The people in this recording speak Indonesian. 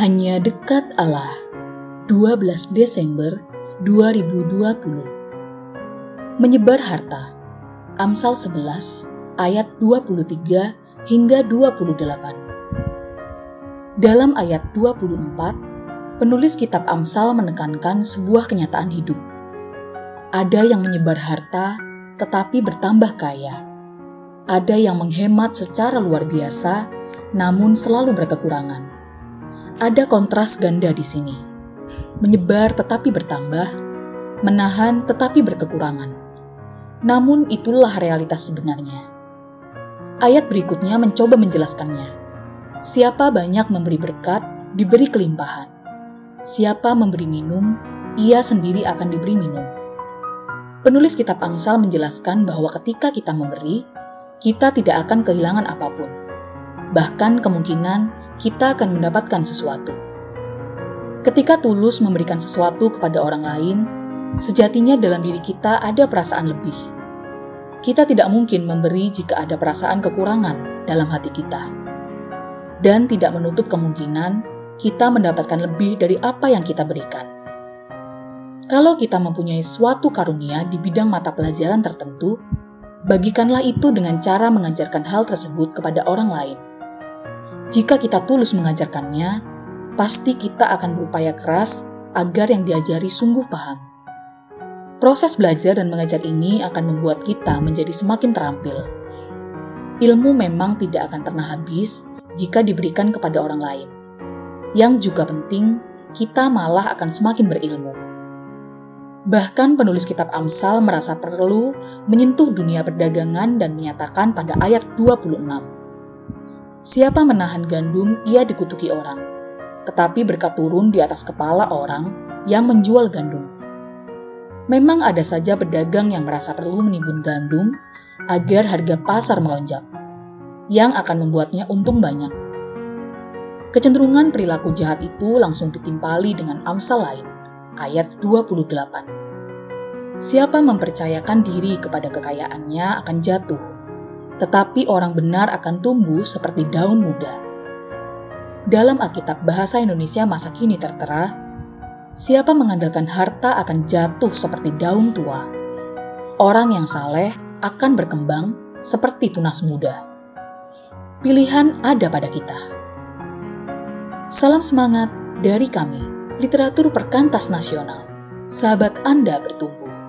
Hanya dekat Allah. 12 Desember 2020. Menyebar harta. Amsal 11 ayat 23 hingga 28. Dalam ayat 24, penulis kitab Amsal menekankan sebuah kenyataan hidup. Ada yang menyebar harta tetapi bertambah kaya. Ada yang menghemat secara luar biasa namun selalu berkekurangan ada kontras ganda di sini. Menyebar tetapi bertambah, menahan tetapi berkekurangan. Namun itulah realitas sebenarnya. Ayat berikutnya mencoba menjelaskannya. Siapa banyak memberi berkat, diberi kelimpahan. Siapa memberi minum, ia sendiri akan diberi minum. Penulis kitab Amsal menjelaskan bahwa ketika kita memberi, kita tidak akan kehilangan apa pun. Bahkan kemungkinan kita akan mendapatkan sesuatu. Ketika tulus memberikan sesuatu kepada orang lain, sejatinya dalam diri kita ada perasaan lebih. Kita tidak mungkin memberi jika ada perasaan kekurangan dalam hati kita, dan tidak menutup kemungkinan kita mendapatkan lebih dari apa yang kita berikan. Kalau kita mempunyai suatu karunia di bidang mata pelajaran tertentu, bagikanlah itu dengan cara mengajarkan hal tersebut kepada orang lain jika kita tulus mengajarkannya, pasti kita akan berupaya keras agar yang diajari sungguh paham. Proses belajar dan mengajar ini akan membuat kita menjadi semakin terampil. Ilmu memang tidak akan pernah habis jika diberikan kepada orang lain. Yang juga penting, kita malah akan semakin berilmu. Bahkan penulis kitab Amsal merasa perlu menyentuh dunia perdagangan dan menyatakan pada ayat 26 Siapa menahan gandum, ia dikutuki orang. Tetapi berkat turun di atas kepala orang yang menjual gandum. Memang ada saja pedagang yang merasa perlu menimbun gandum agar harga pasar melonjak, yang akan membuatnya untung banyak. Kecenderungan perilaku jahat itu langsung ditimpali dengan amsal lain, ayat 28. Siapa mempercayakan diri kepada kekayaannya akan jatuh, tetapi orang benar akan tumbuh seperti daun muda. Dalam Alkitab Bahasa Indonesia masa kini tertera, siapa mengandalkan harta akan jatuh seperti daun tua. Orang yang saleh akan berkembang seperti tunas muda. Pilihan ada pada kita. Salam semangat dari kami, Literatur Perkantas Nasional. Sahabat Anda bertumbuh.